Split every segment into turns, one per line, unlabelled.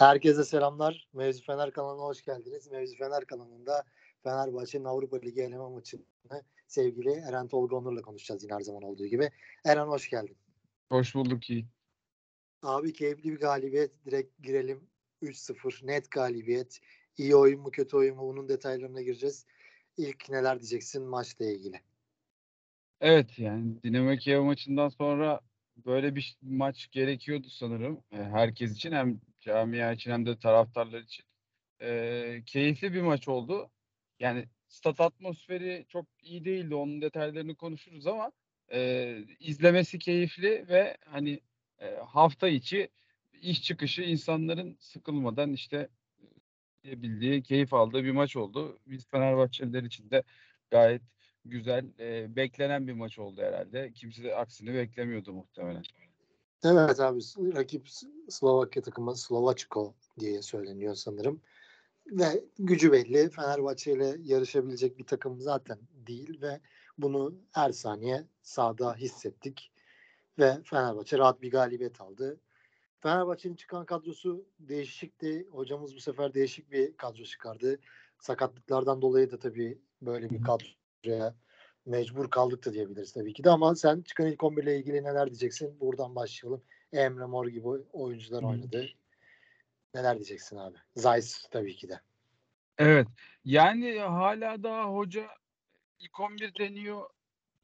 Herkese selamlar. Mevzu Fener kanalına hoş geldiniz. Mevzu Fener kanalında Fenerbahçe'nin Avrupa Ligi eleme maçını sevgili Eren Tolga Onur'la konuşacağız yine her zaman olduğu gibi. Eren hoş geldin.
Hoş bulduk iyi.
Abi keyifli bir galibiyet. Direkt girelim. 3-0 net galibiyet. İyi oyun mu kötü oyun mu bunun detaylarına gireceğiz. İlk neler diyeceksin maçla ilgili?
Evet yani Dinamo Kiev maçından sonra böyle bir maç gerekiyordu sanırım e, herkes için hem camia için hem de taraftarlar için. E, keyifli bir maç oldu. Yani stat atmosferi çok iyi değildi. Onun detaylarını konuşuruz ama e, izlemesi keyifli ve hani e, hafta içi iş çıkışı insanların sıkılmadan işte bildiği, keyif aldığı bir maç oldu. Biz Fenerbahçeliler için de gayet güzel, e, beklenen bir maç oldu herhalde. Kimse de aksini beklemiyordu muhtemelen.
Evet abi rakip Slovakya takımı Slovaçko diye söyleniyor sanırım. Ve gücü belli. Fenerbahçe ile yarışabilecek bir takım zaten değil ve bunu her saniye sahada hissettik. Ve Fenerbahçe rahat bir galibiyet aldı. Fenerbahçe'nin çıkan kadrosu değişikti. Hocamız bu sefer değişik bir kadro çıkardı. Sakatlıklardan dolayı da tabii böyle bir kadroya mecbur kaldık da diyebiliriz tabii ki de ama sen çıkan ilk 11 ile ilgili neler diyeceksin? Buradan başlayalım. Emre Mor gibi oyuncular oynadı. Neler diyeceksin abi? Zeiss tabii ki de.
Evet. Yani hala daha hoca ilk 11 deniyor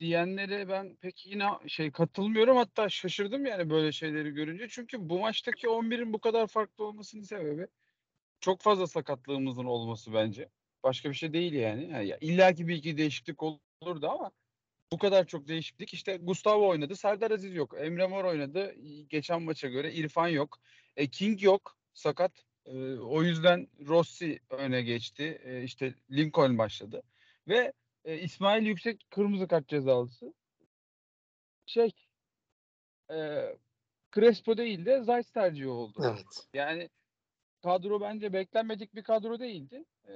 diyenlere ben pek yine şey katılmıyorum hatta şaşırdım yani böyle şeyleri görünce. Çünkü bu maçtaki 11'in bu kadar farklı olmasının sebebi çok fazla sakatlığımızın olması bence. Başka bir şey değil yani. yani İlla ki bir iki değişiklik olurdu ama bu kadar çok değişiklik. İşte Gustavo oynadı. Serdar Aziz yok. Emre Mor oynadı. Geçen maça göre İrfan yok. E, King yok. Sakat. E, o yüzden Rossi öne geçti. E, işte Lincoln başladı. Ve e, İsmail Yüksek kırmızı kart cezalısı. Şey e, Crespo değil de Zayt tercihi oldu.
Evet.
Yani kadro bence beklenmedik bir kadro değildi. E,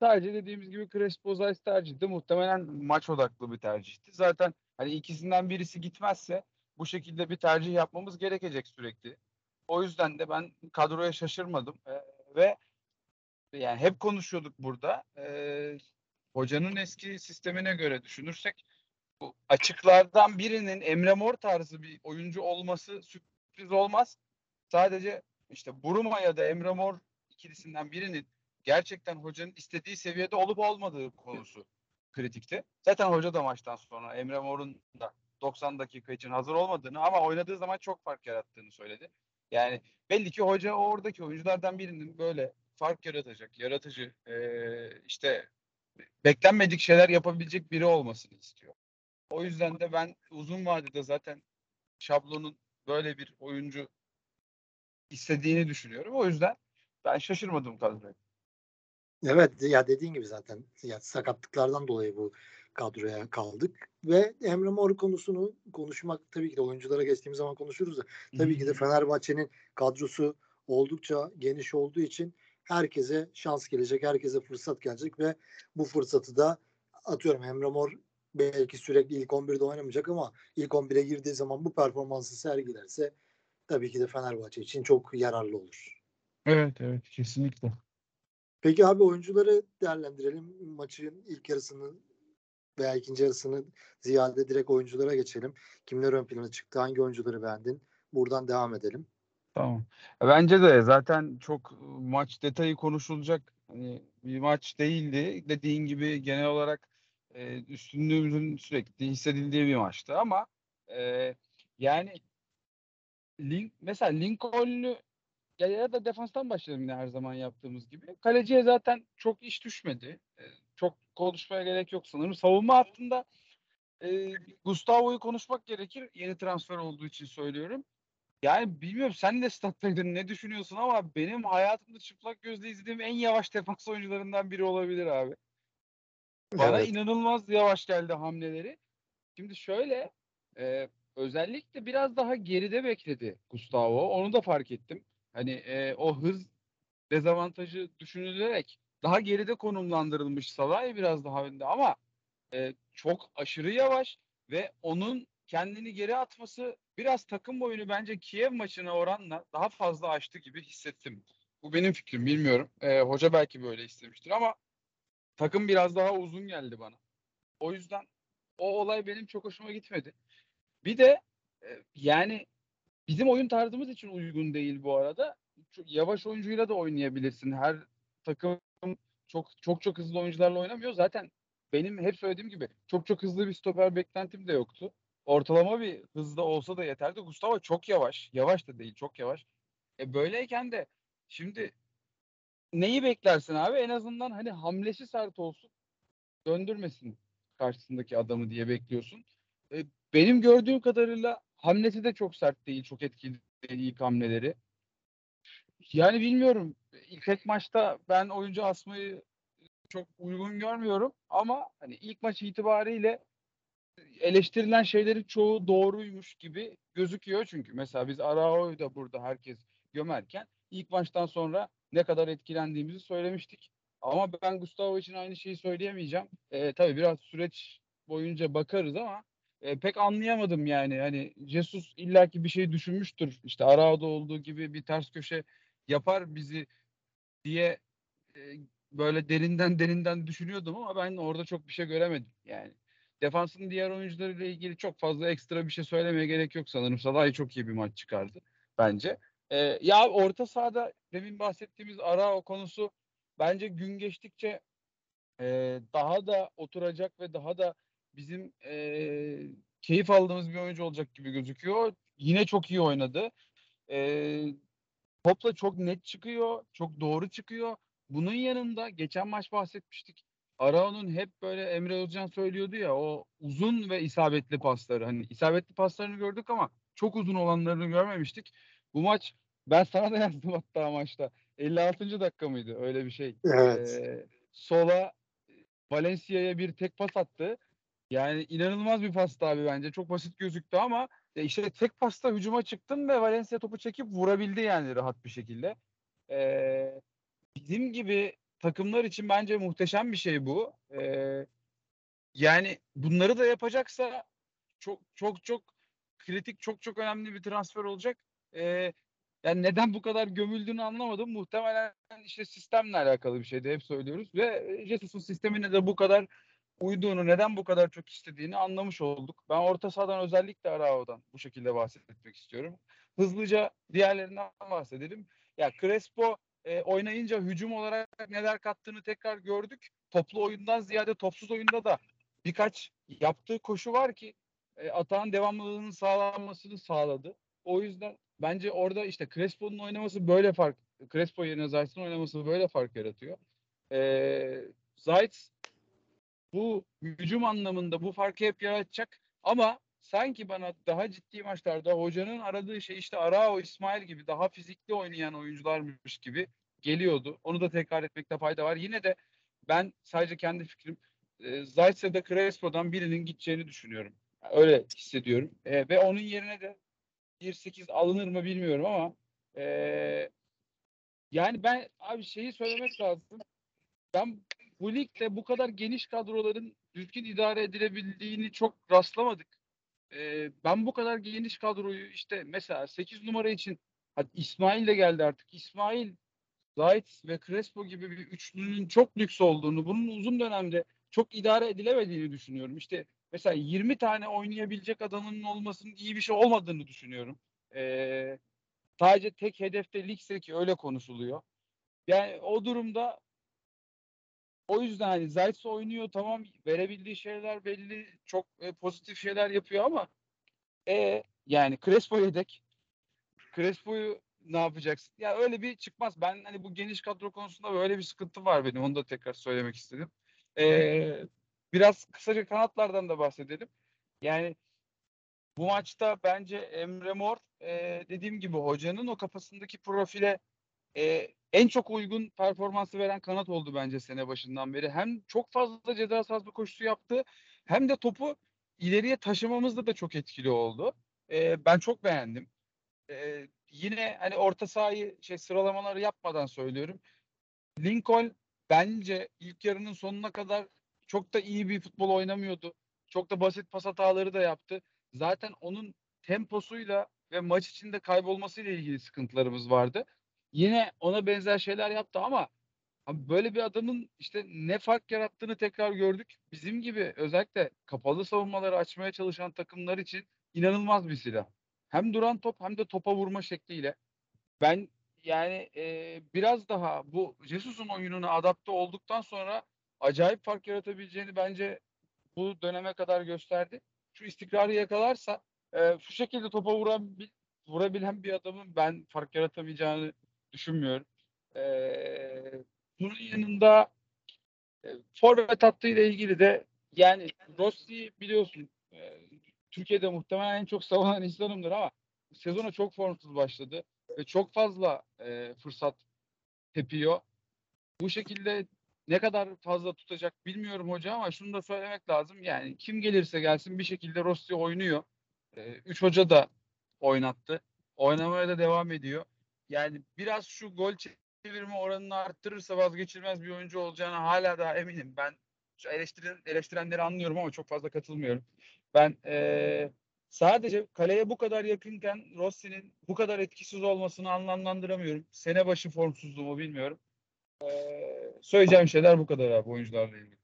Sadece dediğimiz gibi Crespo Zayt tercihti. Muhtemelen maç odaklı bir tercihti. Zaten hani ikisinden birisi gitmezse bu şekilde bir tercih yapmamız gerekecek sürekli. O yüzden de ben kadroya şaşırmadım ee, ve yani hep konuşuyorduk burada. Ee, hocanın eski sistemine göre düşünürsek bu açıklardan birinin Emre Mor tarzı bir oyuncu olması sürpriz olmaz. Sadece işte Buruma ya da Emre Mor ikilisinden birinin gerçekten hocanın istediği seviyede olup olmadığı konusu kritikti. Zaten hoca da maçtan sonra Emre Mor'un da 90 dakika için hazır olmadığını ama oynadığı zaman çok fark yarattığını söyledi. Yani belli ki hoca oradaki oyunculardan birinin böyle fark yaratacak, yaratıcı, ee, işte beklenmedik şeyler yapabilecek biri olmasını istiyor. O yüzden de ben uzun vadede zaten şablonun böyle bir oyuncu istediğini düşünüyorum. O yüzden ben şaşırmadım kadroya.
Evet ya dediğin gibi zaten ya sakatlıklardan dolayı bu kadroya kaldık ve Emre Mor konusunu konuşmak tabii ki de oyunculara geçtiğimiz zaman konuşuruz da tabii ki de Fenerbahçe'nin kadrosu oldukça geniş olduğu için herkese şans gelecek, herkese fırsat gelecek ve bu fırsatı da atıyorum Emre Mor belki sürekli ilk 11'de oynamayacak ama ilk 11'e girdiği zaman bu performansı sergilerse tabii ki de Fenerbahçe için çok yararlı olur.
Evet evet kesinlikle.
Peki abi oyuncuları değerlendirelim. Maçın ilk yarısını veya ikinci yarısını ziyade direkt oyunculara geçelim. Kimler ön plana çıktı? Hangi oyuncuları beğendin? Buradan devam edelim.
Tamam. Bence de zaten çok maç detayı konuşulacak hani bir maç değildi. Dediğin gibi genel olarak e, üstünlüğümüzün sürekli hissedildiği bir maçtı ama e, yani Link, mesela Lincoln'u ya, ya da defanstan başlayalım yine her zaman yaptığımız gibi. Kaleciye zaten çok iş düşmedi. E, çok konuşmaya gerek yok sanırım. Savunma hattında e, Gustavo'yu konuşmak gerekir. Yeni transfer olduğu için söylüyorum. Yani bilmiyorum sen de stat'taydın ne düşünüyorsun ama benim hayatımda çıplak gözle izlediğim en yavaş defans oyuncularından biri olabilir abi. Bana evet. inanılmaz yavaş geldi hamleleri. Şimdi şöyle e, özellikle biraz daha geride bekledi Gustavo. Onu da fark ettim. Hani e, o hız dezavantajı düşünülerek daha geride konumlandırılmış Salah'ı biraz daha önde ama e, çok aşırı yavaş ve onun kendini geri atması biraz takım boyunu bence Kiev maçına oranla daha fazla açtı gibi hissettim. Bu benim fikrim bilmiyorum. Ee, hoca belki böyle istemiştir ama takım biraz daha uzun geldi bana. O yüzden o olay benim çok hoşuma gitmedi. Bir de e, yani bizim oyun tarzımız için uygun değil bu arada. Yavaş oyuncuyla da oynayabilirsin. Her takım çok çok çok hızlı oyuncularla oynamıyor. Zaten benim hep söylediğim gibi çok çok hızlı bir stoper beklentim de yoktu. Ortalama bir hızda olsa da yeterdi. Gustavo çok yavaş. Yavaş da değil, çok yavaş. E böyleyken de şimdi neyi beklersin abi? En azından hani hamlesi sert olsun. Döndürmesin karşısındaki adamı diye bekliyorsun. E, benim gördüğüm kadarıyla hamlesi de çok sert değil, çok etkili değil ilk hamleleri. Yani bilmiyorum. İlk tek maçta ben oyuncu asmayı çok uygun görmüyorum ama hani ilk maç itibariyle eleştirilen şeylerin çoğu doğruymuş gibi gözüküyor çünkü mesela biz Arao'yu da burada herkes gömerken ilk maçtan sonra ne kadar etkilendiğimizi söylemiştik. Ama ben Gustavo için aynı şeyi söyleyemeyeceğim. E, tabii biraz süreç boyunca bakarız ama e, pek anlayamadım yani. Hani Jesus illaki bir şey düşünmüştür. İşte Arao'da olduğu gibi bir ters köşe yapar bizi diye e, böyle derinden derinden düşünüyordum ama ben orada çok bir şey göremedim yani. Defansın diğer oyuncularıyla ilgili çok fazla ekstra bir şey söylemeye gerek yok sanırım. Salah'ı çok iyi bir maç çıkardı bence. Ee, ya orta sahada demin bahsettiğimiz Arao konusu bence gün geçtikçe e, daha da oturacak ve daha da bizim e, keyif aldığımız bir oyuncu olacak gibi gözüküyor. Yine çok iyi oynadı. E, topla çok net çıkıyor, çok doğru çıkıyor. Bunun yanında geçen maç bahsetmiştik. Arao'nun hep böyle Emre Özcan söylüyordu ya o uzun ve isabetli pasları. Hani isabetli paslarını gördük ama çok uzun olanlarını görmemiştik. Bu maç ben sana da yazdım hatta maçta. 56. dakika mıydı öyle bir şey.
Evet.
Ee, sola Valencia'ya bir tek pas attı. Yani inanılmaz bir pastı abi bence. Çok basit gözüktü ama işte tek pasta hücuma çıktın ve Valencia topu çekip vurabildi yani rahat bir şekilde. Ee, bizim gibi takımlar için bence muhteşem bir şey bu. Ee, yani bunları da yapacaksa çok çok çok kritik, çok çok önemli bir transfer olacak. Ee, yani neden bu kadar gömüldüğünü anlamadım. Muhtemelen işte sistemle alakalı bir şeydi hep söylüyoruz ve Jesus'un sistemine de bu kadar uyduğunu, neden bu kadar çok istediğini anlamış olduk. Ben orta sahadan özellikle Arao'dan bu şekilde bahsetmek istiyorum. Hızlıca diğerlerinden bahsedelim. Ya Crespo e, oynayınca hücum olarak neler kattığını tekrar gördük. Toplu oyundan ziyade topsuz oyunda da birkaç yaptığı koşu var ki e, atağın devamlılığının sağlanmasını sağladı. O yüzden bence orada işte Crespo'nun oynaması böyle fark Crespo yerine Zayt'ın oynaması böyle fark yaratıyor. E, Zayt bu hücum anlamında bu farkı hep yaratacak ama sanki bana daha ciddi maçlarda hocanın aradığı şey işte Arao, İsmail gibi daha fizikli oynayan oyuncularmış gibi geliyordu. Onu da tekrar etmekte fayda var. Yine de ben sadece kendi fikrim e, Zayt'se Crespo'dan birinin gideceğini düşünüyorum. Öyle hissediyorum. E, ve onun yerine de 1-8 alınır mı bilmiyorum ama e, yani ben abi şeyi söylemek lazım. Ben bu ligde bu kadar geniş kadroların düzgün idare edilebildiğini çok rastlamadık. Ee, ben bu kadar geniş kadroyu işte mesela 8 numara için hadi İsmail de geldi artık. İsmail, Zayt ve Crespo gibi bir üçlünün çok lüks olduğunu, bunun uzun dönemde çok idare edilemediğini düşünüyorum. İşte mesela 20 tane oynayabilecek adamın olmasının iyi bir şey olmadığını düşünüyorum. Ee, sadece tek hedefte ligse ki öyle konuşuluyor. Yani o durumda o yüzden hani Zayt's oynuyor tamam verebildiği şeyler belli çok e, pozitif şeyler yapıyor ama e yani Crespo yedek Crespo'yu ne yapacaksın? Ya öyle bir çıkmaz. Ben hani bu geniş kadro konusunda böyle bir sıkıntı var benim. Onu da tekrar söylemek istedim. Ee, biraz kısaca kanatlardan da bahsedelim. Yani bu maçta bence Emre Mor e, dediğim gibi hocanın o kafasındaki profile e, en çok uygun performansı veren kanat oldu bence sene başından beri. Hem çok fazla ceza sahası koşusu yaptı hem de topu ileriye taşımamızda da çok etkili oldu. E, ben çok beğendim. E, yine hani orta sahayı şey sıralamaları yapmadan söylüyorum. Lincoln bence ilk yarının sonuna kadar çok da iyi bir futbol oynamıyordu. Çok da basit pas hataları da yaptı. zaten onun temposuyla ve maç içinde kaybolmasıyla ilgili sıkıntılarımız vardı. Yine ona benzer şeyler yaptı ama böyle bir adamın işte ne fark yarattığını tekrar gördük. Bizim gibi özellikle kapalı savunmaları açmaya çalışan takımlar için inanılmaz bir silah. Hem duran top hem de topa vurma şekliyle. Ben yani e, biraz daha bu Jesus'un oyununa adapte olduktan sonra acayip fark yaratabileceğini bence bu döneme kadar gösterdi. Şu istikrarı yakalarsa e, şu şekilde topa vuran vurabilen bir adamın ben fark yaratamayacağını düşünmüyorum. E, bunun yanında e, forvet hattıyla ilgili de yani Rossi biliyorsun e, Türkiye'de muhtemelen en çok savunan insanımdır ama sezona çok formsuz başladı ve çok fazla e, fırsat tepiyor. Bu şekilde ne kadar fazla tutacak bilmiyorum hoca ama şunu da söylemek lazım. Yani kim gelirse gelsin bir şekilde Rossi oynuyor. E, üç hoca da oynattı. Oynamaya da devam ediyor. Yani biraz şu gol çevirme oranını arttırırsa vazgeçilmez bir oyuncu olacağına hala daha eminim. Ben eleştiren, eleştirenleri anlıyorum ama çok fazla katılmıyorum. Ben e, sadece kaleye bu kadar yakınken Rossi'nin bu kadar etkisiz olmasını anlamlandıramıyorum. Sene başı formsuzluğumu bilmiyorum. Ee, söyleyeceğim şeyler bu kadar abi oyuncularla ilgili.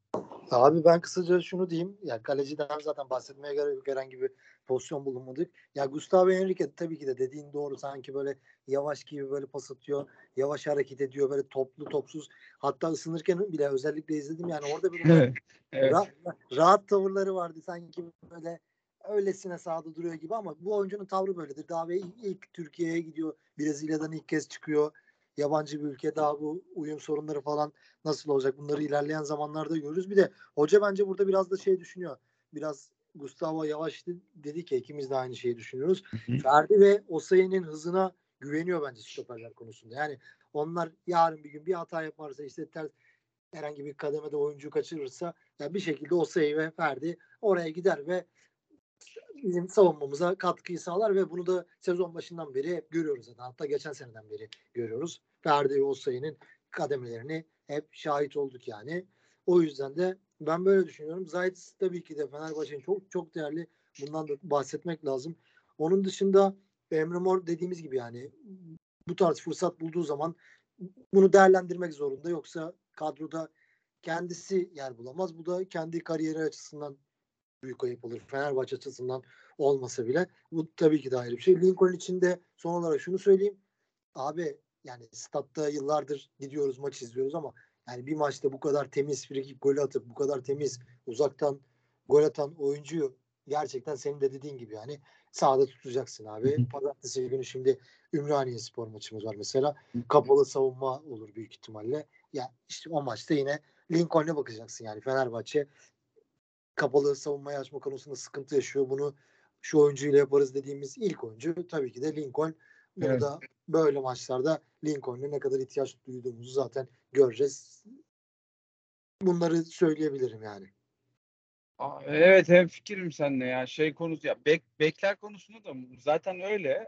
Abi ben kısaca şunu diyeyim. Ya kaleciden zaten bahsetmeye gerek yok. Herhangi bir pozisyon bulunmadık. Ya Gustavo Henrique tabii ki de dediğin doğru. Sanki böyle yavaş gibi böyle pas atıyor. Yavaş hareket ediyor. Böyle toplu topsuz. Hatta ısınırken bile özellikle izledim. Yani orada bir
Evet, evet.
rahat, rahat tavırları vardı. Sanki böyle öylesine sahada duruyor gibi ama bu oyuncunun tavrı böyledir. Daha ve ilk, ilk Türkiye'ye gidiyor. Brezilya'dan ilk kez çıkıyor. Yabancı bir ülke daha bu uyum sorunları falan nasıl olacak bunları ilerleyen zamanlarda görürüz. Bir de hoca bence burada biraz da şey düşünüyor. Biraz Gustavo Yavaş dedi ki ikimiz de aynı şeyi düşünüyoruz. Ferdi ve Osayi'nin hızına güveniyor bence stoperler konusunda. Yani onlar yarın bir gün bir hata yaparsa işte ters herhangi bir kademede oyuncu kaçırırsa ya bir şekilde Osayi ve Ferdi oraya gider ve bizim savunmamıza katkıyı sağlar ve bunu da sezon başından beri hep görüyoruz zaten. Hatta geçen seneden beri görüyoruz. Ferdi ve Osayi'nin kademelerini hep şahit olduk yani. O yüzden de ben böyle düşünüyorum. Zayt tabii ki de Fenerbahçe'nin çok çok değerli. Bundan da bahsetmek lazım. Onun dışında Emre Mor dediğimiz gibi yani bu tarz fırsat bulduğu zaman bunu değerlendirmek zorunda. Yoksa kadroda kendisi yer bulamaz. Bu da kendi kariyeri açısından büyük ayıp olur. Fenerbahçe açısından olmasa bile. Bu tabii ki de ayrı bir şey. Lincoln için de son olarak şunu söyleyeyim. Abi yani statta yıllardır gidiyoruz maç izliyoruz ama yani bir maçta bu kadar temiz frikik golü atıp bu kadar temiz uzaktan gol atan oyuncuyu gerçekten senin de dediğin gibi yani sahada tutacaksın abi. Pazartesi günü şimdi Ümraniye spor maçımız var mesela. Kapalı savunma olur büyük ihtimalle. Ya işte o maçta yine Lincoln'e bakacaksın yani Fenerbahçe kapalı savunmayı açma konusunda sıkıntı yaşıyor. Bunu şu oyuncuyla yaparız dediğimiz ilk oyuncu tabii ki de Lincoln. Bunu
Evet.
da böyle maçlarda Lincoln'e ne kadar ihtiyaç duyduğumuzu zaten göreceğiz. Bunları söyleyebilirim yani.
Aa, Evet hem fikrim seninle ya şey konusu ya bek, bekler konusunda da zaten öyle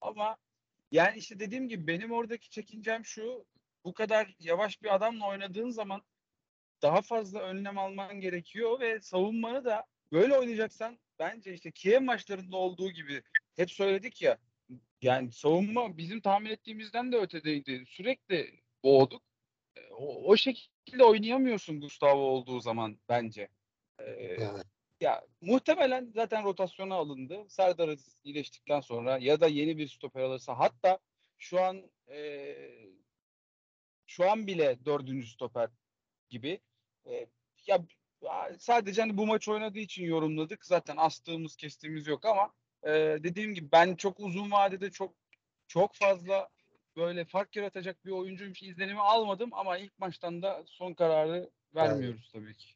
ama yani işte dediğim gibi benim oradaki çekincem şu bu kadar yavaş bir adamla oynadığın zaman daha fazla önlem alman gerekiyor ve savunmanı da böyle oynayacaksan bence işte Kiev maçlarında olduğu gibi hep söyledik ya yani savunma bizim tahmin ettiğimizden de ötedeydi. Sürekli boğduk. E, O, o şekilde oynayamıyorsun Gustavo olduğu zaman bence. Ee,
Evet.
ya muhtemelen zaten rotasyona alındı. Serdar Aziz iyileştikten sonra ya da yeni bir stoper alırsa hatta şu an e, şu an bile dördüncü stoper gibi. E, ya sadece hani bu maç oynadığı için yorumladık. Zaten astığımız kestiğimiz yok ama e, dediğim gibi ben çok uzun vadede çok çok fazla böyle fark yaratacak bir oyuncuymuş izlenimi almadım ama ilk maçtan da son kararı vermiyoruz tabii ki.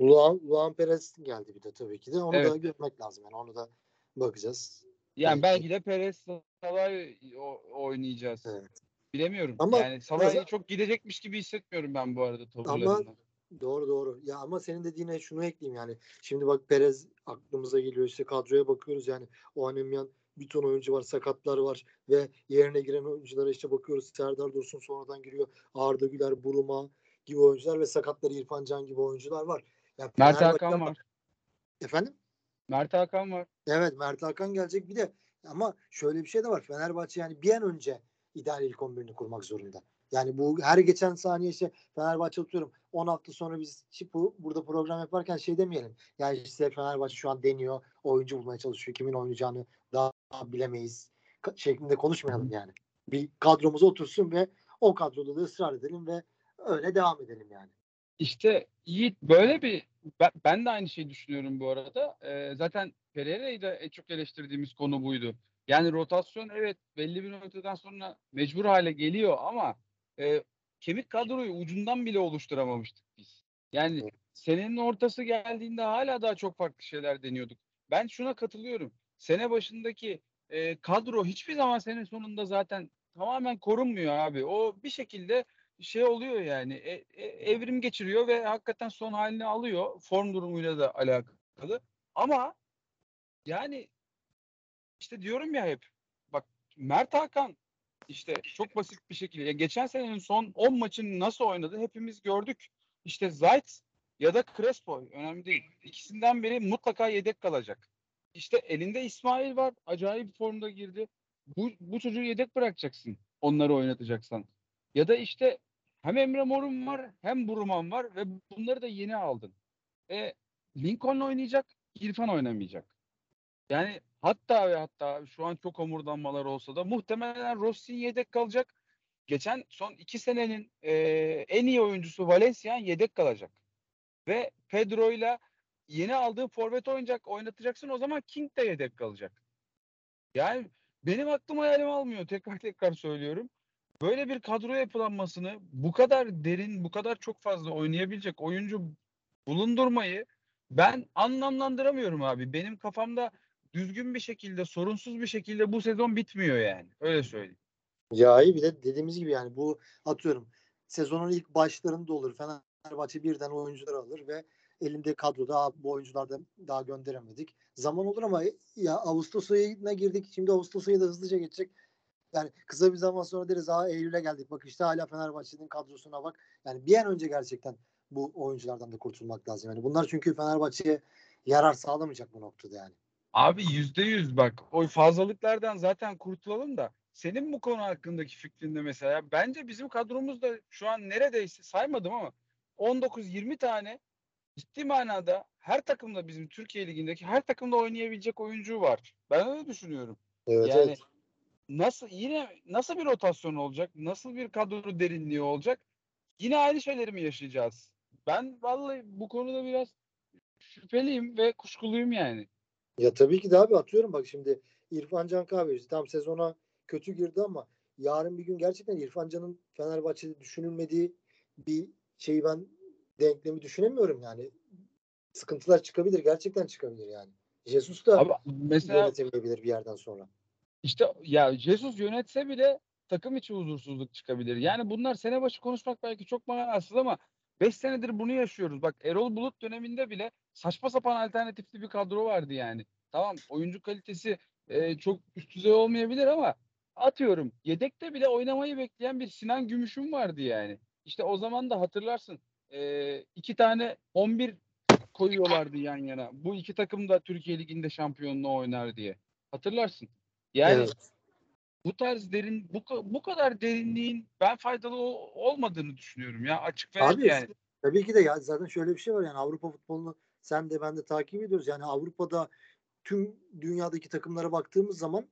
Luan, Luan Perez geldi bir de tabii ki de. Onu
Evet.
da görmek lazım yani. Onu da bakacağız.
Yani
Belki.
belki de Perez Salah oynayacağız.
Evet.
Bilemiyorum.
Ama
yani Salah'ı
mesela-
çok gidecekmiş gibi hissetmiyorum ben bu arada tavırlarından.
Doğru doğru. Ya ama senin dediğine şunu ekleyeyim yani. Şimdi bak Perez aklımıza geliyor işte kadroya bakıyoruz yani. O Anemyan bir ton oyuncu var, sakatlar var ve yerine giren oyunculara işte bakıyoruz. Serdar Dursun sonradan giriyor. Arda Güler, Buruma gibi oyuncular ve sakatları İrfan Can gibi oyuncular var. Ya
Mert Hakan
ama-
var.
Efendim?
Mert Hakan var.
Evet Mert Hakan gelecek bir de ama şöyle bir şey de var. Fenerbahçe yani bir an önce ideal ilk 11'ini kurmak zorunda. Yani bu her geçen saniye işte Fenerbahçe atıyorum 10 hafta sonra biz bu, burada program yaparken şey demeyelim. Yani işte Fenerbahçe şu an deniyor. Oyuncu bulmaya çalışıyor. Kimin oynayacağını daha bilemeyiz. Şeklinde konuşmayalım yani. Bir kadromuz otursun ve o kadroda da ısrar edelim ve öyle devam edelim yani.
İşte Yiğit böyle bir ben, ben de aynı şeyi düşünüyorum bu arada. Ee, zaten Pereira'yı da en çok eleştirdiğimiz konu buydu. Yani rotasyon evet belli bir noktadan sonra mecbur hale geliyor ama e, kemik kadroyu ucundan bile oluşturamamıştık biz. Yani senenin ortası geldiğinde hala daha çok farklı şeyler deniyorduk. Ben şuna katılıyorum. Sene başındaki e, kadro hiçbir zaman sene sonunda zaten tamamen korunmuyor abi. O bir şekilde şey oluyor yani e, e, evrim geçiriyor ve hakikaten son halini alıyor. Form durumuyla da alakalı. Ama yani işte diyorum ya hep bak Mert Hakan işte çok basit bir şekilde geçen senenin son 10 maçını nasıl oynadı hepimiz gördük. İşte Zayt ya da Crespo önemli değil. İkisinden biri mutlaka yedek kalacak. İşte elinde İsmail var. Acayip formda girdi. Bu, bu çocuğu yedek bırakacaksın. Onları oynatacaksan. Ya da işte hem Emre Mor'un var hem Burman var ve bunları da yeni aldın. E, Lincoln oynayacak, İrfan oynamayacak. Yani hatta ve hatta şu an çok omurdanmalar olsa da muhtemelen Rossi yedek kalacak. Geçen son iki senenin e, en iyi oyuncusu Valencia yedek kalacak. Ve Pedro ile yeni aldığın forvet oynayacak, oynatacaksın o zaman King de yedek kalacak. Yani benim aklım hayalim almıyor. Tekrar tekrar söylüyorum. Böyle bir kadro yapılanmasını bu kadar derin, bu kadar çok fazla oynayabilecek oyuncu bulundurmayı ben anlamlandıramıyorum abi. Benim kafamda düzgün bir şekilde, sorunsuz bir şekilde bu sezon bitmiyor yani. Öyle söyleyeyim.
Ya iyi bir de dediğimiz gibi yani bu atıyorum sezonun ilk başlarında olur. Fenerbahçe birden oyuncular alır ve elinde kadroda bu oyuncularda daha gönderemedik. Zaman olur ama ya Ağustos ayına girdik. Şimdi Ağustos ayı da hızlıca geçecek. Yani kısa bir zaman sonra deriz aa Eylül'e geldik. Bak işte hala Fenerbahçe'nin kadrosuna bak. Yani bir an önce gerçekten bu oyunculardan da kurtulmak lazım. Yani bunlar çünkü Fenerbahçe'ye yarar sağlamayacak bu noktada yani.
Abi yüzde yüz bak o fazlalıklardan zaten kurtulalım da senin bu konu hakkındaki fikrinde mesela bence bizim kadromuzda şu an neredeyse saymadım ama 19-20 tane ciddi manada her takımda bizim Türkiye Ligi'ndeki her takımda oynayabilecek oyuncu var. Ben öyle düşünüyorum. Evet, yani evet. nasıl yine nasıl bir rotasyon olacak? Nasıl bir kadro derinliği olacak? Yine aynı şeyleri mi yaşayacağız? Ben vallahi bu konuda biraz şüpheliyim ve kuşkuluyum yani.
Ya tabii ki de abi atıyorum bak şimdi İrfan Can Kahveci tam sezona kötü girdi ama yarın bir gün gerçekten İrfan Can'ın Fenerbahçe'de düşünülmediği bir şeyi ben denklemi düşünemiyorum yani. Sıkıntılar çıkabilir. Gerçekten çıkabilir yani. Jesus da Abi, mesela, yönetemeyebilir bir yerden sonra.
İşte ya Jesus yönetse bile takım içi huzursuzluk çıkabilir. Yani bunlar sene başı konuşmak belki çok manasız ama 5 senedir bunu yaşıyoruz. Bak Erol Bulut döneminde bile saçma sapan alternatifli bir kadro vardı yani. Tamam oyuncu kalitesi e, çok üst düzey olmayabilir ama atıyorum yedekte bile oynamayı bekleyen bir Sinan Gümüş'ün vardı yani. İşte o zaman da hatırlarsın e, iki tane 11 koyuyorlardı yan yana. Bu iki takım da Türkiye Ligi'nde şampiyonluğu oynar diye. Hatırlarsın. Yani evet. bu tarz derin bu, bu kadar derinliğin ben faydalı olmadığını düşünüyorum ya açık ve Abi, yani.
Tabii ki de ya zaten şöyle bir şey var yani Avrupa futbolunu sen de ben de takip ediyoruz. Yani Avrupa'da tüm dünyadaki takımlara baktığımız zaman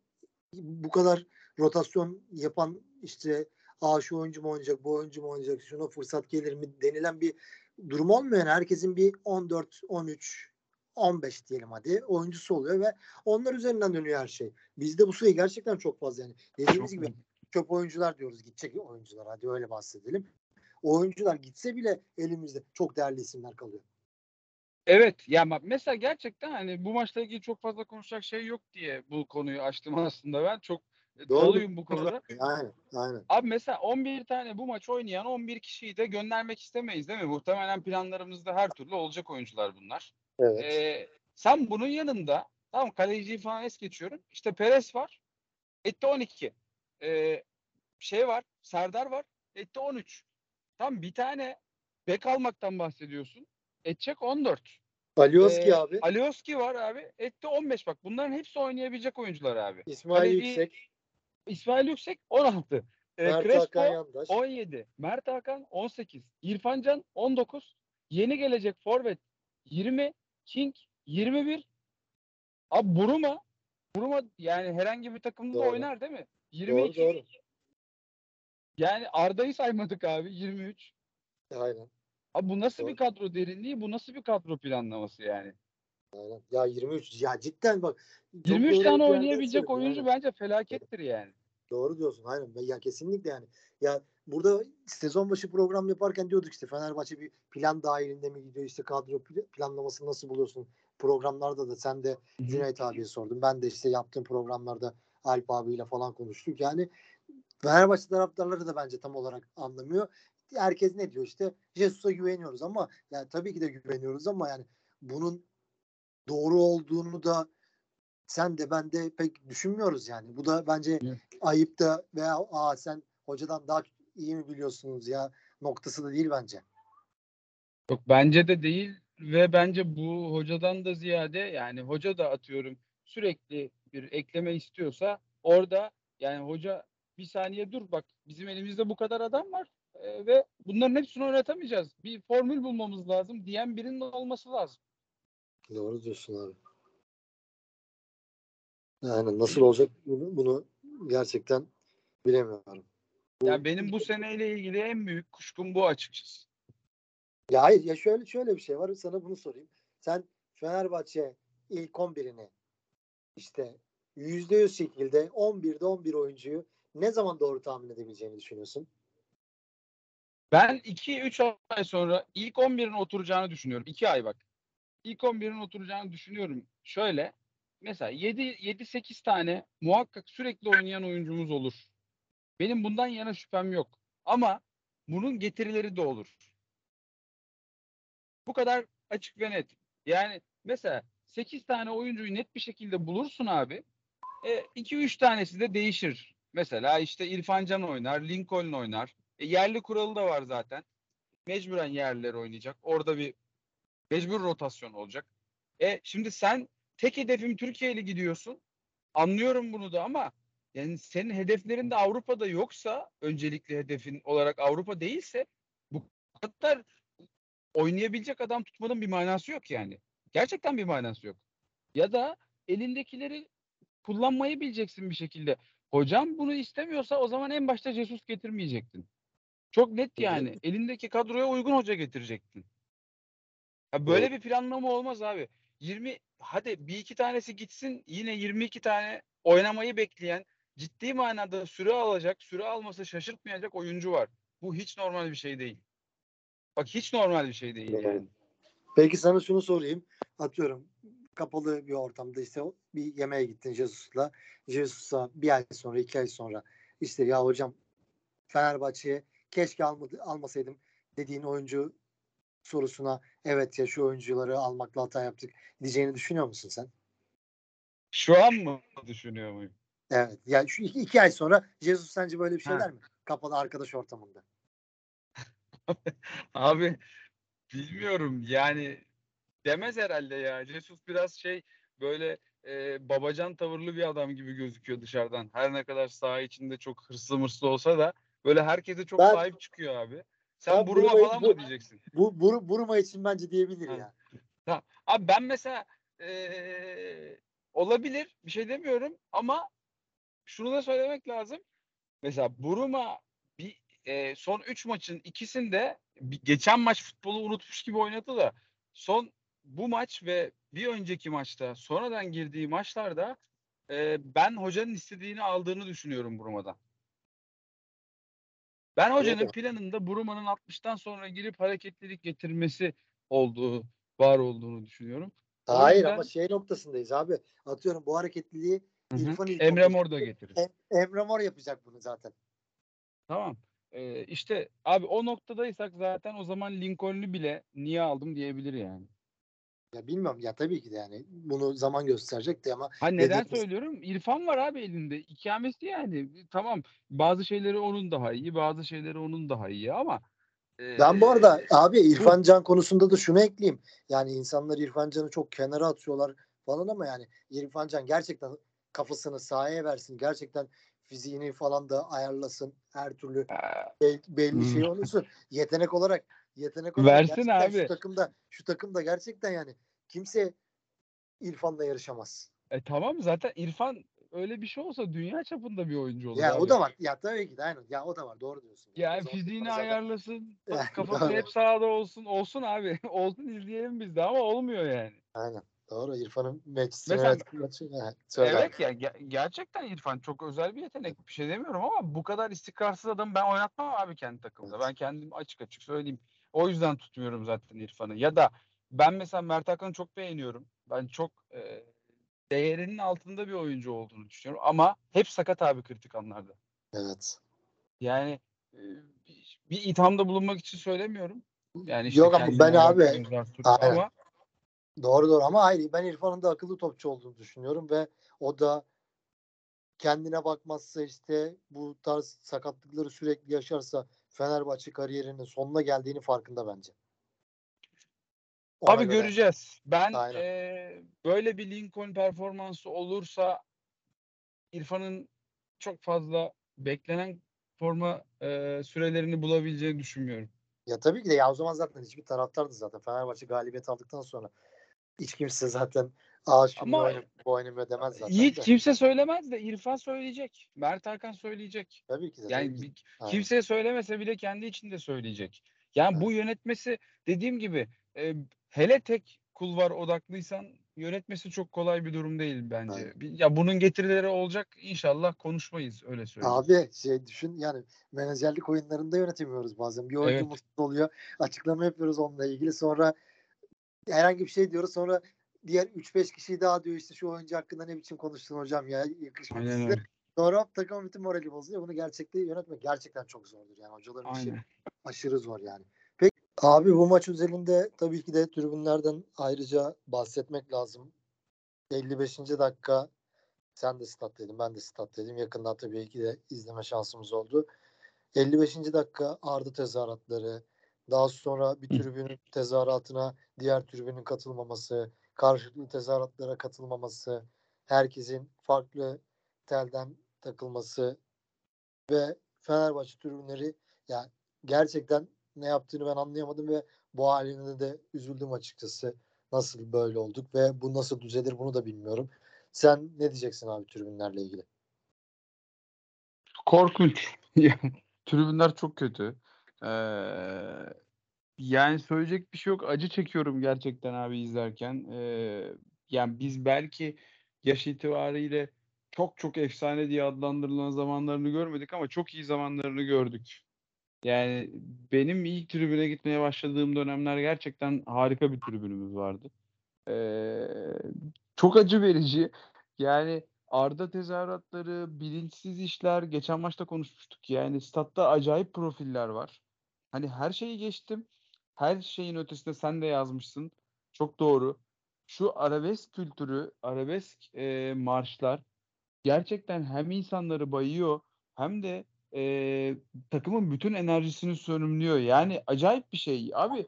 bu kadar rotasyon yapan işte Aa şu oyuncu mu oynayacak, bu oyuncu mu oynayacak, şuna fırsat gelir mi denilen bir durum olmuyor. Yani herkesin bir 14, 13, 15 diyelim hadi oyuncusu oluyor ve onlar üzerinden dönüyor her şey. Bizde bu sayı gerçekten çok fazla yani. Dediğimiz çok gibi çöp oyuncular diyoruz gidecek oyuncular hadi öyle bahsedelim. Oyuncular gitse bile elimizde çok değerli isimler kalıyor.
Evet ya mesela gerçekten hani bu maçla ilgili çok fazla konuşacak şey yok diye bu konuyu açtım aslında ben çok e, doluyum bu konuda.
Aynen, aynen.
Abi mesela 11 tane bu maç oynayan 11 kişiyi de göndermek istemeyiz değil mi? Muhtemelen planlarımızda her türlü olacak oyuncular bunlar. Evet. Ee, sen bunun yanında tamam kaleciyi falan es geçiyorum. İşte Perez var. Etti 12. Ee, şey var. Serdar var. Etti 13. Tam bir tane bek almaktan bahsediyorsun. Edecek 14.
Alioski
Ee,
abi.
Alioski var abi. Etti 15 bak. Bunların hepsi oynayabilecek oyuncular abi.
İsmail
hani bir-
Yüksek.
İsmail Yüksek 16. Ee,
Mert
Crespo
Hakan Yandaş.
17. Mert Hakan 18. İrfan Can 19. Yeni gelecek forvet 20. King 21. Abi Buruma Buruma yani herhangi bir takımda da
Doğru.
oynar değil mi? 22.
Doğru doğru.
Yani Arda'yı saymadık abi 23.
Aynen.
Abi bu nasıl
Doğru.
bir kadro derinliği? Bu nasıl bir kadro planlaması yani?
Aynen. Ya 23 ya cidden bak. çok
23
doğru bir
tane oynayabilecek oyuncu
aynen.
bence felakettir yani.
Doğru diyorsun. Aynen. Ya kesinlikle yani. Ya burada sezon başı program yaparken diyorduk işte Fenerbahçe bir plan dahilinde mi gidiyor işte kadro pl- planlamasını nasıl buluyorsun? Programlarda da sen de Cüneyt abiye sordum. Ben de işte yaptığım programlarda Alp abiyle falan konuştuk. Yani Fenerbahçe taraftarları da bence tam olarak anlamıyor. Herkes ne diyor işte Jesus'a güveniyoruz ama yani tabii ki de güveniyoruz ama yani bunun doğru olduğunu da sen de ben de pek düşünmüyoruz yani. Bu da bence
Evet.
ayıp da veya aa sen hocadan daha iyi mi biliyorsunuz ya noktası da değil bence.
Yok bence de değil ve bence bu hocadan da ziyade yani hoca da atıyorum sürekli bir ekleme istiyorsa orada yani hoca bir saniye dur bak bizim elimizde bu kadar adam var e, ve bunların hepsini oynatamayacağız. Bir formül bulmamız lazım diyen birinin olması lazım.
Doğru diyorsun abi. Yani nasıl olacak bunu, bunu gerçekten bilemiyorum. Bu-
Yani benim bu seneyle ilgili en büyük kuşkum bu açıkçası.
Ya hayır ya şöyle şöyle bir şey var. Sana bunu sorayım. Sen Fenerbahçe ilk 11'ini işte %100 şekilde 11'de 11 oyuncuyu ne zaman doğru tahmin edebileceğini düşünüyorsun?
Ben 2-3 ay sonra ilk 11'in oturacağını düşünüyorum. 2 ay bak. İlk 11'in oturacağını düşünüyorum. Şöyle mesela 7-8 tane muhakkak sürekli oynayan oyuncumuz olur. Benim bundan yana şüphem yok. Ama bunun getirileri de olur. Bu kadar açık ve net. Yani mesela 8 tane oyuncuyu net bir şekilde bulursun abi. 2-3 tanesi de değişir. Mesela işte İrfan Can oynar, Lincoln oynar. E, yerli kuralı da var zaten. Mecburen yerliler oynayacak. Orada bir mecbur rotasyon olacak. E şimdi sen tek hedefim Türkiye'li gidiyorsun. Anlıyorum bunu da ama yani senin hedeflerin de Avrupa'da yoksa öncelikli hedefin olarak Avrupa değilse bu kadar oynayabilecek adam tutmanın bir manası yok yani. Gerçekten bir manası yok. Ya da elindekileri kullanmayı bileceksin bir şekilde. Hocam bunu istemiyorsa o zaman en başta Jesus getirmeyecektin. Çok net yani. Elindeki kadroya uygun hoca getirecektin. Ya böyle bir planlama olmaz abi. 20 hadi bir iki tanesi gitsin yine 22 tane oynamayı bekleyen ciddi manada süre alacak, süre alması şaşırtmayacak oyuncu var. Bu hiç normal bir şey değil. Bak hiç normal bir şey değil yani.
Peki sana şunu sorayım. Atıyorum kapalı bir ortamda işte bir yemeğe gittin Jesus'la. Jesus'a bir ay sonra iki ay sonra işte ya hocam Fenerbahçe'ye keşke almadı, almasaydım dediğin oyuncu sorusuna evet ya şu oyuncuları almakla hata yaptık diyeceğini düşünüyor musun sen?
Şu an mı düşünüyor muyum?
Evet. Yani şu iki, iki ay sonra Jesus sence böyle bir şey
Ha.
der mi? Kapalı arkadaş ortamında.
Abi bilmiyorum yani demez herhalde ya. Jesus biraz şey böyle e, babacan tavırlı bir adam gibi gözüküyor dışarıdan. Her ne kadar saha içinde çok hırslı mırslı olsa da böyle herkese çok
Ben-
sahip çıkıyor abi. Sen
Ben
Buruma falan
bu-
mı diyeceksin?
Bu Bur, Buruma için bence diyebilir
Ha.
ya.
Abi ben mesela eee, olabilir bir şey demiyorum ama şunu da söylemek lazım. Mesela Buruma bir eee, son 3 maçın ikisinde bir- geçen maç futbolu unutmuş gibi oynadı da son bu maç ve bir önceki maçta sonradan girdiği maçlarda eee, ben hocanın istediğini aldığını düşünüyorum Buruma'dan. Ben hocanın planında Buruma'nın 60'tan sonra girip hareketlilik getirmesi olduğu, var olduğunu düşünüyorum.
Hayır
yüzden-
ama şey noktasındayız abi. Atıyorum bu hareketliliği
Hı hı.
İrfan ilk
Emre Mor da getirir.
Em- Emre Mor yapacak bunu zaten.
Tamam. Ee, işte abi o noktadaysak zaten o zaman Lincoln'u bile niye aldım diyebilir yani.
Ya bilmiyorum ya tabii ki de yani bunu zaman gösterecek de ama
Ha neden
Dediğimiz-
söylüyorum? İrfan var abi elinde. İkamesi yani. Tamam bazı şeyleri onun daha iyi, bazı şeyleri onun daha iyi ama
Ben bu arada abi İrfan Can konusunda da şunu ekleyeyim. Yani insanlar İrfan Can'ı çok kenara atıyorlar falan ama yani İrfan Can gerçekten kafasını sahaya versin. Gerçekten fiziğini falan da ayarlasın. Her türlü belli şey
Hmm.
olursun. Yetenek olarak yetenek olarak
Versin abi.
şu takımda şu takımda gerçekten yani kimse İrfan'la yarışamaz.
E tamam zaten İrfan öyle bir şey olsa dünya çapında bir oyuncu olur
Ya
abi.
o da var. Ya tabii ki de aynen. Ya o da var. Doğru diyorsun.
Yani
O zaman
fiziğini
zaten-
ayarlasın,
Yani
kafası hep sahada olsun. Olsun abi. olsun izleyelim biz de ama olmuyor yani.
Aynen. Doğru. İrfan'ın maç
Mesela-
evet,
ya ge- gerçekten İrfan çok özel bir yetenek bir şey demiyorum ama bu kadar istikrarsız adamı ben oynatmam abi kendi takımda.
Evet.
Ben kendim açık açık söyleyeyim. O yüzden tutmuyorum zaten İrfan'ı. Ya da ben mesela Mert Hakan'ı çok beğeniyorum. Ben çok e, değerinin altında bir oyuncu olduğunu düşünüyorum ama hep sakat abi kritik anlarda.
Evet.
Yani e, bir, bir ithamda bulunmak için söylemiyorum. Yani işte
Yok ama ben abi
ama
doğru doğru ama hayır ben İrfan'ın da akıllı topçu olduğunu düşünüyorum ve o da kendine bakmazsa işte bu tarz sakatlıkları sürekli yaşarsa Fenerbahçe kariyerinin sonuna geldiğini farkında bence. Ona
Abi
göre-
göreceğiz. Ben
Aynen.
eee, böyle bir Lincoln performansı olursa İrfan'ın çok fazla beklenen forma eee, sürelerini bulabileceğini düşünmüyorum.
Ya tabii ki de ya o zaman zaten hiçbir taraftardı zaten. Fenerbahçe galibiyet aldıktan sonra hiç kimse zaten aa şunu
Ama-
bu oynamıyor demez zaten.
Yiğit
de.
kimse söylemez de İrfan söyleyecek. Mert Hakan söyleyecek.
Tabii ki de.
Yani
ki.
kimseye söylemese bile kendi içinde söyleyecek. Yani bu yönetmesi dediğim gibi e, hele tek kulvar odaklıysan yönetmesi çok kolay bir durum değil bence. Bir- Ya bunun getirileri olacak inşallah konuşmayız öyle söyleyeyim.
Abi şey düşün yani menajerlik oyunlarında yönetemiyoruz bazen. Bir oyuncu
Evet.
mutsuz oluyor. Açıklama yapıyoruz onunla ilgili. Sonra herhangi bir şey diyoruz. Sonra diğer 3-5 kişi daha diyor işte şu oyuncu hakkında ne biçim konuştun hocam ya yakışmadı size. Sonra takımın bütün morali bozuyor. Bunu gerçekte yönetmek gerçekten çok zordur. Yani hocaların işi
Aynen.
aşırı zor yani. Peki abi bu maç özelinde tabii ki de tribünlerden ayrıca bahsetmek lazım. 55. dakika sen de stat'taydın ben de stat'taydım. Yakından tabii ki de izleme şansımız oldu. 55. dakika Arda tezahüratları, daha sonra bir tribünün tezahüratına diğer tribünün katılmaması, karşılıklı tezahüratlara katılmaması, herkesin farklı telden takılması ve Fenerbahçe tribünleri ya gerçekten ne yaptığını ben anlayamadım ve bu haline de üzüldüm açıkçası. Nasıl böyle olduk ve bu nasıl düzelir bunu da bilmiyorum. Sen ne diyeceksin abi tribünlerle ilgili?
Korkunç. Yani Tribünler çok kötü. Ee, yani söyleyecek bir şey yok. Acı çekiyorum gerçekten abi izlerken. Ee, yani biz belki yaş itibariyle çok çok efsane diye adlandırılan zamanlarını görmedik ama çok iyi zamanlarını gördük. Yani benim ilk tribüne gitmeye başladığım dönemler gerçekten harika bir tribünümüz vardı. Ee, çok acı verici. Yani Arda tezahüratları, bilinçsiz işler. Geçen maçta konuşmuştuk. Yani statta acayip profiller var. Hani her şeyi geçtim. Her şeyin ötesinde sen de yazmışsın. Çok doğru. Şu arabesk kültürü, arabesk e, marşlar gerçekten hem insanları bayıyor hem de e, takımın bütün enerjisini sönümlüyor. Yani acayip bir şey. Abi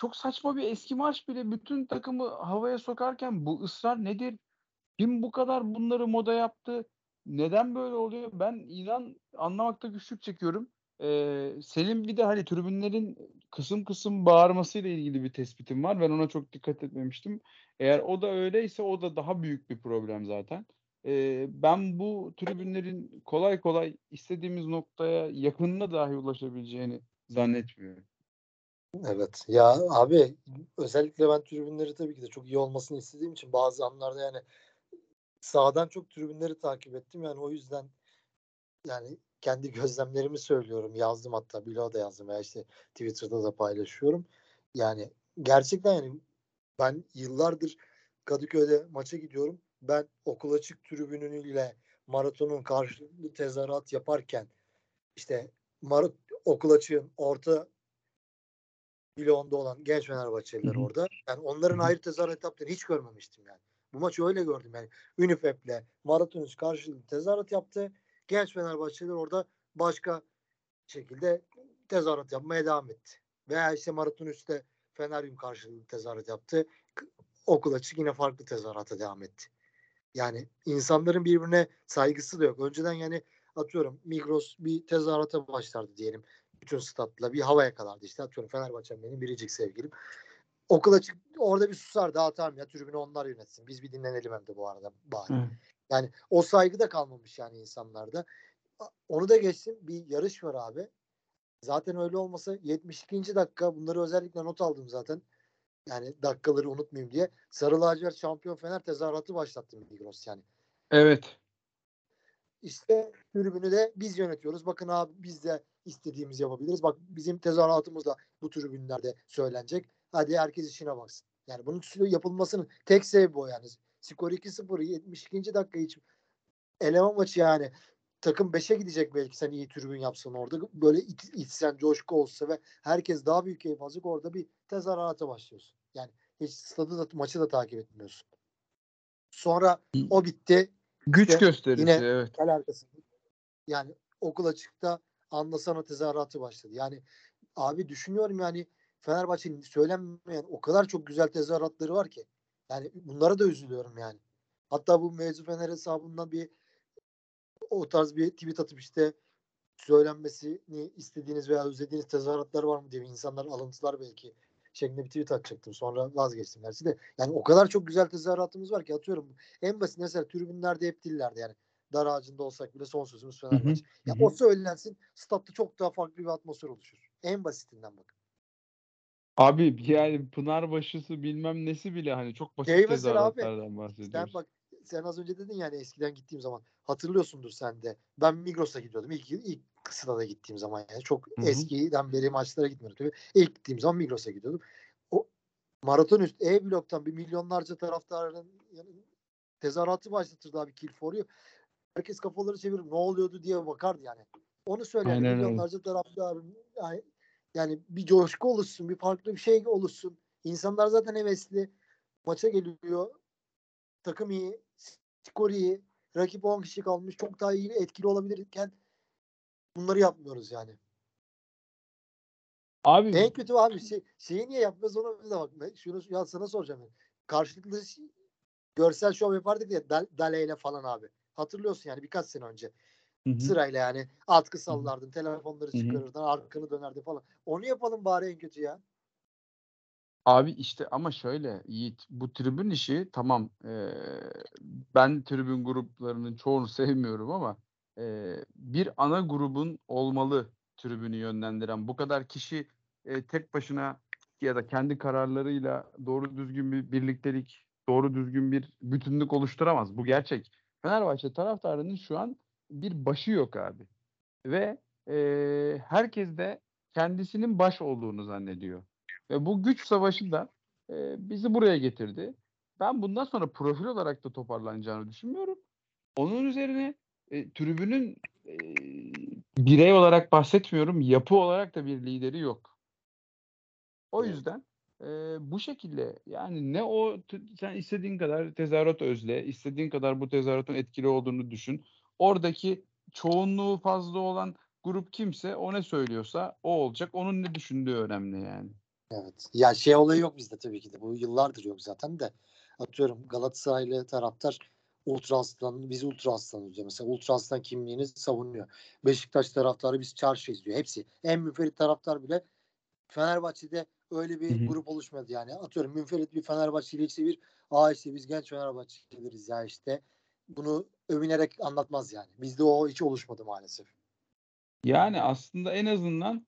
çok saçma bir eski marş bile bütün takımı havaya sokarken bu ısrar nedir? Kim bu kadar bunları moda yaptı? Neden böyle oluyor? Ben inan anlamakta güçlük çekiyorum. Ee, senin bir de hani tribünlerin kısım kısım bağırmasıyla ilgili bir tespitim var. Ben ona çok dikkat etmemiştim. Eğer o da öyleyse o da daha büyük bir problem zaten. Ee, ben bu tribünlerin kolay kolay istediğimiz noktaya yakınına dahi ulaşabileceğini zannetmiyorum.
Evet. Ya abi özellikle ben tribünleri tabii ki de çok iyi olmasını istediğim için bazı anlarda yani sağdan çok tribünleri takip ettim. Yani o yüzden yani kendi gözlemlerimi söylüyorum. Yazdım hatta bloğa da yazdım veya işte Twitter'da da paylaşıyorum. Yani gerçekten yani ben yıllardır Kadıköy'de maça gidiyorum. Ben okul açık tribünüyle maratonun karşılıklı tezahürat yaparken işte marat okul açığın orta bloğunda olan genç Fenerbahçeliler orada. Yani onların ayrı tezahürat yaptığını hiç görmemiştim yani. Bu maçı öyle gördüm yani. Unifep'le Maratonuz karşılıklı tezahürat yaptı. Genç Fenerbahçeliler orada başka şekilde tezahürat yapmaya devam etti. Veya işte maraton üstte Feneryum karşılığı tezahürat yaptı. Okul açık yine farklı tezahürata devam etti. Yani insanların birbirine saygısı da yok. Önceden yani atıyorum Migros bir tezahürata başlardı diyelim. Bütün statla bir hava yakalardı işte atıyorum Fenerbahçe'm benim biricik sevgilim. Okul açık orada bir susar daha tamam ya tribünü onlar yönetsin. Biz bir dinlenelim hem de bu arada bari.
Evet.
Yani o saygı da kalmamış yani insanlarda. Onu da geçtim. Bir yarış var abi. Zaten öyle olmasa 72. dakika bunları özellikle not aldım zaten. Yani dakikaları unutmayayım diye. Sarı lacivert şampiyon Fener tezahüratı başlattı Migros yani.
Evet.
İşte tribünü de biz yönetiyoruz. Bakın abi biz de istediğimiz yapabiliriz. Bak bizim tezahüratımız da bu tribünlerde söylenecek. Hadi herkes işine baksın. Yani bunun yapılmasının tek sebebi o yani. Skor 2-0 72. dakika hiç eleme maçı yani. Takım 5'e gidecek belki sen iyi tribün yapsan orada. Böyle iç, içsen coşku olsa ve herkes daha büyük keyif alacak orada bir tezahürata başlıyorsun. Yani hiç stadı da maçı da takip etmiyorsun. Sonra o bitti.
Güç
İşte
gösterisi
yine-
evet.
Kel arkasında. Yani okul açıkta anlasana tezahüratı başladı. Yani abi düşünüyorum yani Fenerbahçe'nin söylenmeyen o kadar çok güzel tezahüratları var ki. Yani bunlara da üzülüyorum yani. Hatta bu mevzu Fener hesabından bir o tarz bir tweet atıp işte söylenmesini istediğiniz veya özlediğiniz tezahüratlar var mı diye insanlar alıntılar belki şeklinde bir tweet atacaktım. Sonra vazgeçtim dersi de. Yani o kadar çok güzel tezahüratımız var ki atıyorum. En basit mesela tribünlerde hep dillerde yani. Dar ağacında olsak bile son sözümüz Fenerbahçe. Ya
hı hı.
o söylensin statta çok daha farklı bir atmosfer oluşur. En basitinden bak.
Abi yani Pınarbaşısı bilmem nesi bile hani çok basit
Şey
tezahüratlardan
Sen
bahsediyoruz.
bak sen az önce dedin yani eskiden gittiğim zaman hatırlıyorsundur sen de. Ben Migros'a gidiyordum ilk ilk sırada gittiğim zaman yani çok
Hı hı.
eskiden beri maçlara gitmiyorum tabii. İlk gittiğim zaman Migros'a gidiyordum. O maraton üst E bloktan bir milyonlarca taraftarın yani, tezahüratı başlatırdı abi Kill for You. Herkes kafaları çevirip ne oluyordu diye bakardı yani. Onu
öyle.
milyonlarca taraftarın yani, yani bir coşku oluşsun, bir farklı bir şey oluşsun. İnsanlar zaten hevesli. Maça geliyor. Takım iyi, skor iyi. Rakip 10 kişi kalmış. Çok daha iyi etkili olabilirken bunları yapmıyoruz yani.
Abi
En kötü abi şey, şeyi niye yapmıyoruz ona da bak. Şunu ya sana soracağım. yani. Karşılıklı görsel şov yapardık ya Dal, Dale ile falan abi. Hatırlıyorsun yani birkaç sene önce.
Hı hı.
Sırayla yani atkı sallardın, telefonları
Hı hı.
çıkarırdın, arkanı dönerdin falan. Onu yapalım bari en kötü ya.
Abi işte ama şöyle Yiğit bu tribün işi tamam eee, ben tribün gruplarının çoğunu sevmiyorum ama eee, bir ana grubun olmalı tribünü yönlendiren bu kadar kişi eee, tek başına ya da kendi kararlarıyla doğru düzgün bir birliktelik doğru düzgün bir bütünlük oluşturamaz. Bu gerçek. Fenerbahçe taraftarının şu an bir başı yok abi ve eee herkes de kendisinin baş olduğunu zannediyor. Ve bu güç savaşı da e, bizi buraya getirdi. Ben bundan sonra profil olarak da toparlanacağını düşünmüyorum. Onun üzerine e, tribünün e, birey olarak bahsetmiyorum. Yapı olarak da bir lideri yok. O yüzden e, bu şekilde yani ne o sen istediğin kadar tezahürat özle, istediğin kadar bu tezahüratın etkili olduğunu düşün. Oradaki çoğunluğu fazla olan grup kimse o ne söylüyorsa o olacak. Onun ne düşündüğü önemli yani.
Evet. Ya şey olayı yok bizde tabii ki de. Bu yıllardır yok zaten de. Atıyorum Galatasaraylı taraftar Ultra Aslan, biz Ultra Aslanız diyor. Mesela Ultra Aslan kimliğini savunuyor. Beşiktaş taraftarı biz çarşıyız diyor. Hepsi. En müferit taraftar bile Fenerbahçe'de öyle bir
Hı hı.
grup oluşmadı yani. Atıyorum münferit bir Fenerbahçeli işte bir aa işte biz genç Fenerbahçelileriz ya işte. Bunu övünerek anlatmaz yani. Bizde o hiç oluşmadı maalesef.
Yani aslında en azından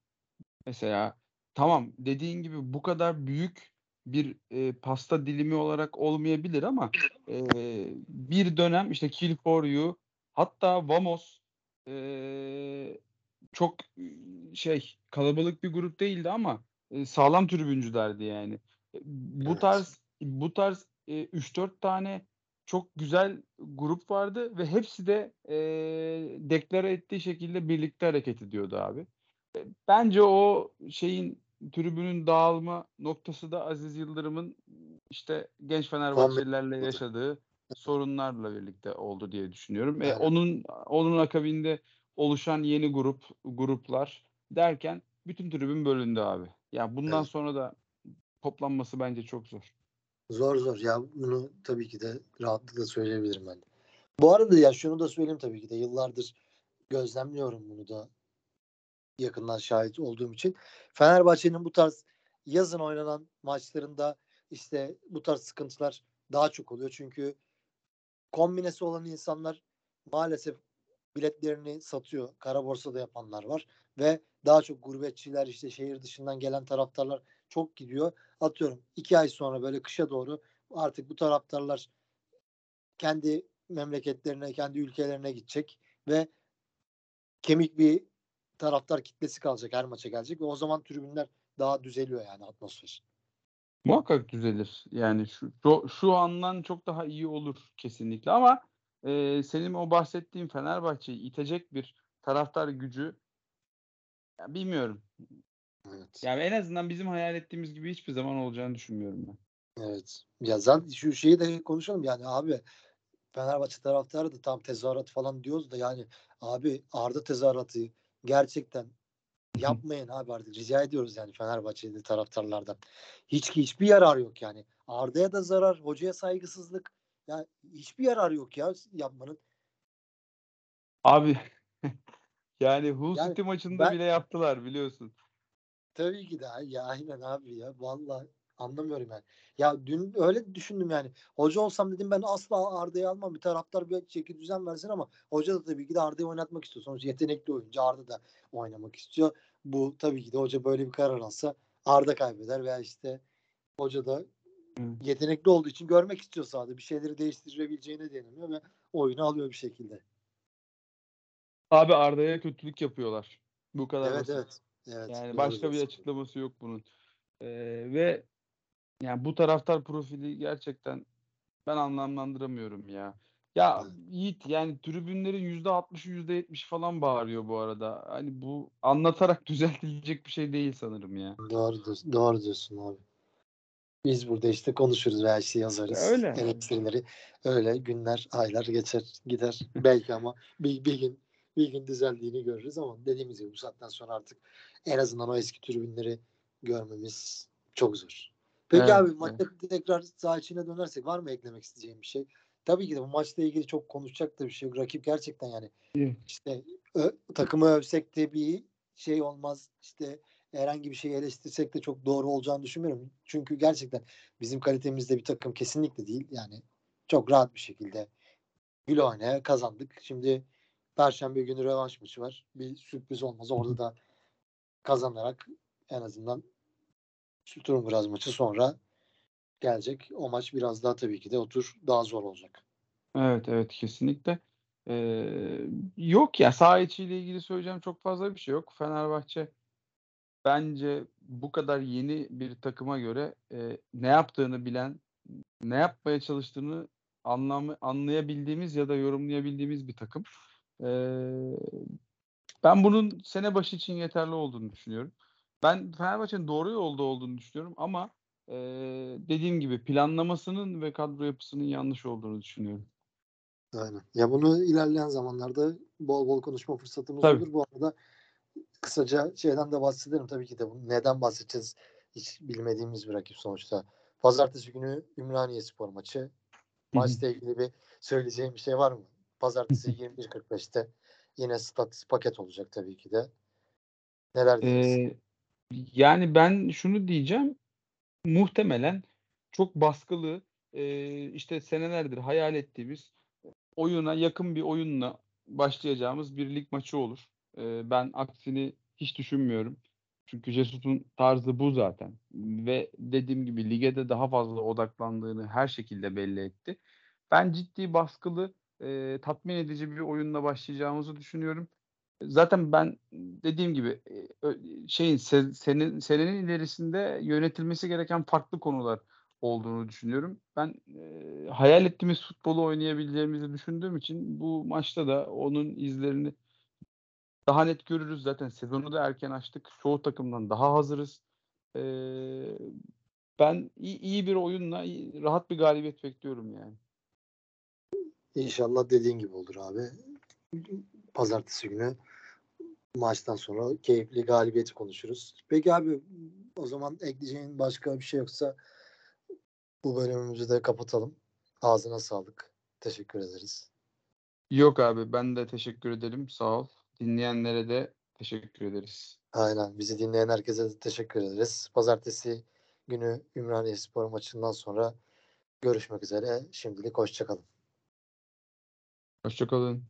mesela tamam dediğin gibi bu kadar büyük bir e, pasta dilimi olarak olmayabilir ama e, bir dönem işte Kill for You hatta Vamos e, çok şey kalabalık bir grup değildi ama e, sağlam tribüncülerdi yani. Bu
Evet.
tarz bu tarz e, 3-4 tane çok güzel grup vardı ve hepsi de e, deklare ettiği şekilde birlikte hareket ediyordu abi. E, Bence o şeyin tribünün dağılma noktası da Aziz Yıldırım'ın işte genç Fenerbahçelilerle yaşadığı sorunlarla birlikte oldu diye düşünüyorum. E,
Aynen.
onun onun akabinde oluşan yeni grup gruplar derken bütün tribün bölündü abi. Ya bundan
Evet.
sonra da toplanması bence çok zor.
Zor zor ya bunu tabii ki de rahatlıkla söyleyebilirim ben. Bu arada ya şunu da söyleyeyim tabii ki de yıllardır gözlemliyorum bunu da yakından şahit olduğum için. Fenerbahçe'nin bu tarz yazın oynanan maçlarında işte bu tarz sıkıntılar daha çok oluyor. Çünkü kombinesi olan insanlar maalesef biletlerini satıyor. Kara borsada yapanlar var ve daha çok gurbetçiler işte şehir dışından gelen taraftarlar çok gidiyor. Atıyorum iki ay sonra böyle kışa doğru artık bu taraftarlar kendi memleketlerine, kendi ülkelerine gidecek ve kemik bir taraftar kitlesi kalacak her maça gelecek ve o zaman tribünler daha düzeliyor yani atmosfer.
Muhakkak düzelir. Yani şu şu, andan çok daha iyi olur kesinlikle ama e, senin o bahsettiğin Fenerbahçe'yi itecek bir taraftar gücü ya bilmiyorum.
Evet.
Yani en azından bizim hayal ettiğimiz gibi hiçbir zaman olacağını düşünmüyorum ben.
Evet. Ya zaten şu şeyi de konuşalım yani abi Fenerbahçe taraftarı da tam tezahürat falan diyoruz da yani abi Arda tezahüratı gerçekten yapmayın abi artık rica ediyoruz yani Fenerbahçeli taraftarlardan. Hiç hiçbir yarar yok yani. Arda'ya da zarar, hocaya saygısızlık. Ya hiçbir yarar yok ya yapmanın.
Abi yani Hull
Yani
City maçında
ben-
bile yaptılar biliyorsun.
Tabii ki de ya aynen abi ya vallahi anlamıyorum yani. Ya dün öyle düşündüm yani. Hoca olsam dedim ben asla Arda'yı almam. Bir taraftar bir çeki düzen versin ama hoca da tabii ki de Arda'yı oynatmak istiyor. Sonuçta yetenekli oyuncu Arda da oynamak istiyor. Bu tabii ki de hoca böyle bir karar alsa Arda kaybeder veya işte hoca da yetenekli olduğu için görmek istiyor sahada. Bir şeyleri değiştirebileceğine deniliyor ve oyunu alıyor bir şekilde.
Abi Arda'ya kötülük yapıyorlar. Bu kadar
Evet
basit.
evet. Evet.
Yani başka bir açıklaması yok bunun. Ee, ve yani bu taraftar profili gerçekten ben anlamlandıramıyorum ya. Ya. Yiğit yani tribünlerin %60'ı %70 falan bağırıyor bu arada. Hani bu anlatarak düzeltilecek bir şey değil sanırım ya.
Doğru diyorsun, doğru diyorsun abi. Biz burada işte konuşuruz veya işte yazarız.
Öyle.
Eleştirileri öyle günler, aylar geçer, gider belki ama bir, bir gün bir gün düzeldiğini görürüz ama dediğimiz gibi bu saatten sonra artık en azından o eski tribünleri görmemiz çok zor. Peki
Evet,
abi maçta tekrar saha içine dönersek var mı eklemek isteyeceğim bir şey? Tabii ki de bu maçla ilgili çok konuşacak da bir şey yok. Rakip gerçekten yani
İyi.
işte ö, takımı övsek de bir şey olmaz. İşte herhangi bir şey eleştirsek de çok doğru olacağını düşünmüyorum. Çünkü gerçekten bizim kalitemizde bir takım kesinlikle değil. Yani çok rahat bir şekilde gül oynaya kazandık. Şimdi Perşembe günü rövanş maçı var. Bir sürpriz olmaz. Orada da kazanarak en azından Sturm maçı sonra gelecek. O maç biraz daha tabii ki de otur daha zor olacak.
Evet evet kesinlikle. Ee, yok ya saha içiyle ilgili söyleyeceğim çok fazla bir şey yok. Fenerbahçe bence bu kadar yeni bir takıma göre e, ne yaptığını bilen, ne yapmaya çalıştığını anlam anlayabildiğimiz ya da yorumlayabildiğimiz bir takım. Ee, ben bunun sene başı için yeterli olduğunu düşünüyorum. Ben Fenerbahçe'nin doğru yolda olduğunu düşünüyorum ama e, dediğim gibi planlamasının ve kadro yapısının yanlış olduğunu düşünüyorum.
Aynen. Ya bunu ilerleyen zamanlarda bol bol konuşma fırsatımız
Tabii.
olur. Bu arada kısaca şeyden de bahsedelim tabii ki de. Bu neden bahsedeceğiz? Hiç bilmediğimiz bir rakip sonuçta. Pazartesi günü Ümraniye Spor maçı. Maçla ilgili bir söyleyeceğim bir şey var mı? Pazartesi 21.45'te yine stat paket olacak tabii ki de. Neler?
Ee, yani ben şunu diyeceğim. Muhtemelen çok baskılı e, işte senelerdir hayal ettiğimiz oyuna yakın bir oyunla başlayacağımız bir lig maçı olur. E, ben aksini hiç düşünmüyorum. Çünkü Jesus'un tarzı bu zaten. Ve dediğim gibi lige de daha fazla odaklandığını her şekilde belli etti. Ben ciddi baskılı, e, tatmin edici bir oyunla başlayacağımızı düşünüyorum. Zaten ben dediğim gibi şeyin se- senin senenin ilerisinde yönetilmesi gereken farklı konular olduğunu düşünüyorum. Ben e, hayal ettiğimiz futbolu oynayabileceğimizi düşündüğüm için bu maçta da onun izlerini daha net görürüz. Zaten sezonu da erken açtık. Çoğu takımdan daha hazırız. E, ben iyi, iyi bir oyunla rahat bir galibiyet bekliyorum yani.
İnşallah dediğin gibi olur abi. pazartesi günü maçtan sonra keyifli galibiyeti konuşuruz. Peki abi o zaman ekleyeceğin başka bir şey yoksa bu bölümümüzü de kapatalım. Ağzına sağlık. Teşekkür ederiz.
Yok abi ben de teşekkür ederim. Sağ ol. Dinleyenlere de teşekkür ederiz.
Aynen. Bizi dinleyen herkese de teşekkür ederiz. Pazartesi günü Ümraniye Spor maçından sonra görüşmek üzere. Şimdilik hoşçakalın.
Hoşçakalın.